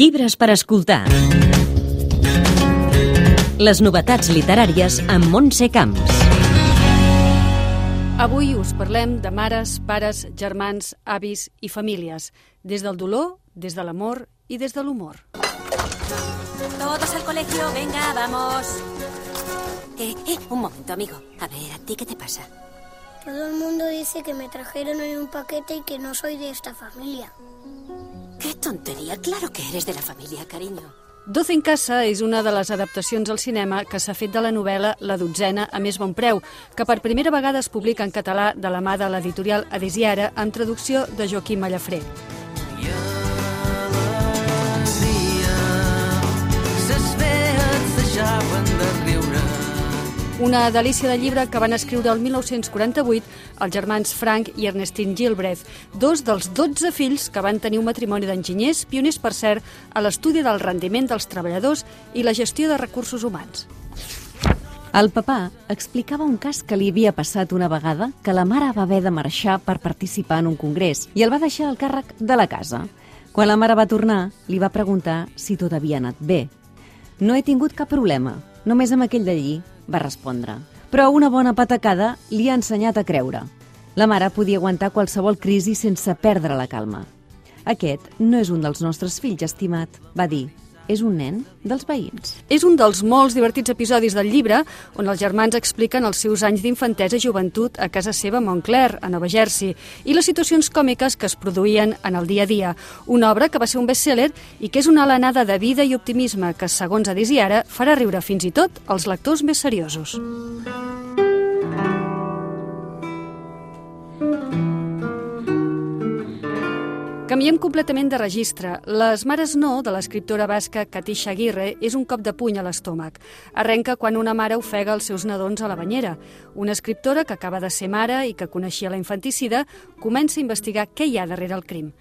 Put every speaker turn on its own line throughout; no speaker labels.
Llibres per escoltar. Les novetats literàries amb Montse Camps.
Avui us parlem de mares, pares, germans, avis i famílies, des del dolor, des de l'amor i des de l'humor.
Todos al colegio, venga, vamos. Eh, eh, un momento, amigo. A ver, ¿a ti qué te pasa?
Todo el mundo dice que me trajeron en un paquete y que no soy de esta familia.
¡Qué tontería! Claro que eres de la familia, cariño.
Doce en casa és una de les adaptacions al cinema que s'ha fet de la novel·la La dotzena a més bon preu, que per primera vegada es publica en català de la mà de l'editorial Adesiara amb traducció de Joaquim Mallafré.
ses
Una delícia de llibre que van escriure el 1948 els germans Frank i Ernestine Gilbreth, dos dels 12 fills que van tenir un matrimoni d'enginyers, pioners, per cert, a l'estudi del rendiment dels treballadors i la gestió de recursos humans.
El papà explicava un cas que li havia passat una vegada que la mare va haver de marxar per participar en un congrés i el va deixar al càrrec de la casa. Quan la mare va tornar, li va preguntar si tot havia anat bé. No he tingut cap problema, només amb aquell d'allí, va respondre. Però una bona patacada li ha ensenyat a creure. La mare podia aguantar qualsevol crisi sense perdre la calma. Aquest no és un dels nostres fills, estimat, va dir. És un nen dels veïns.
És un dels molts divertits episodis del llibre on els germans expliquen els seus anys d'infantesa i joventut a casa seva a Montclair, a Nova Jersey, i les situacions còmiques que es produïen en el dia a dia. Una obra que va ser un best-seller i que és una alenada de vida i optimisme que, segons Adisiara, farà riure fins i tot els lectors més seriosos. Canviem completament de registre. Les mares no, de l'escriptora basca Katisha Aguirre, és un cop de puny a l'estómac. Arrenca quan una mare ofega els seus nadons a la banyera. Una escriptora que acaba de ser mare i que coneixia la infanticida comença a investigar què hi ha darrere el crim.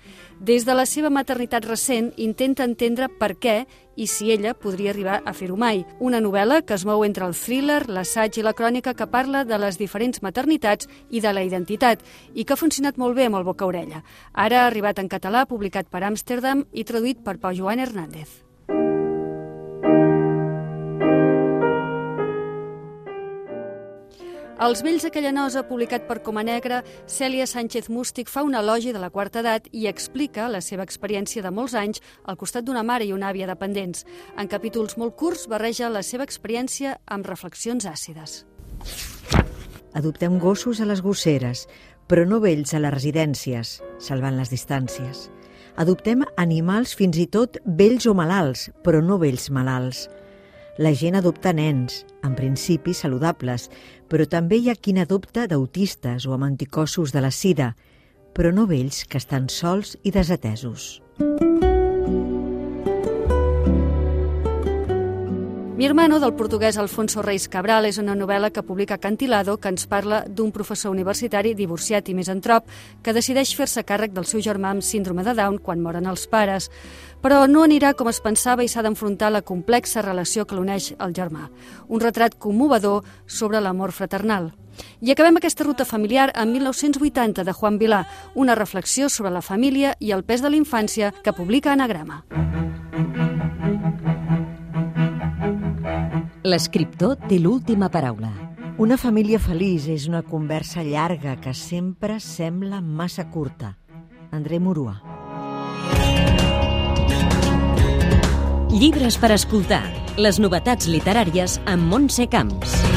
Des de la seva maternitat recent, intenta entendre per què i si ella podria arribar a fer-ho mai. Una novel·la que es mou entre el thriller, l'assaig i la crònica que parla de les diferents maternitats i de la identitat i que ha funcionat molt bé amb el boca-orella. Ara ha arribat en català, publicat per Amsterdam i traduït per Pau Joan Hernández. Els vells d'aquella nosa, publicat per Coma Negra, Cèlia Sánchez Mústic fa un elogi de la quarta edat i explica la seva experiència de molts anys al costat d'una mare i una àvia dependents. En capítols molt curts barreja la seva experiència amb reflexions àcides.
Adoptem gossos a les gosseres, però no vells a les residències, salvant les distàncies. Adoptem animals fins i tot vells o malalts, però no vells malalts. La gent adopta nens, en principi saludables, però també hi ha qui n'adopta d'autistes o amb anticossos de la sida, però no vells que estan sols i desatesos.
Mi hermano, del portuguès Alfonso Reis Cabral, és una novel·la que publica Cantilado que ens parla d'un professor universitari divorciat i misantrop que decideix fer-se càrrec del seu germà amb síndrome de Down quan moren els pares. Però no anirà com es pensava i s'ha d'enfrontar la complexa relació que l'uneix al germà. Un retrat commovedor sobre l'amor fraternal. I acabem aquesta ruta familiar amb 1980 de Juan Vilà, una reflexió sobre la família i el pes de la infància que publica Anagrama.
L'escriptor té l'última paraula.
Una família feliç és una conversa llarga que sempre sembla massa curta. André Morua.
Llibres per escoltar. Les novetats literàries amb Montse Camps.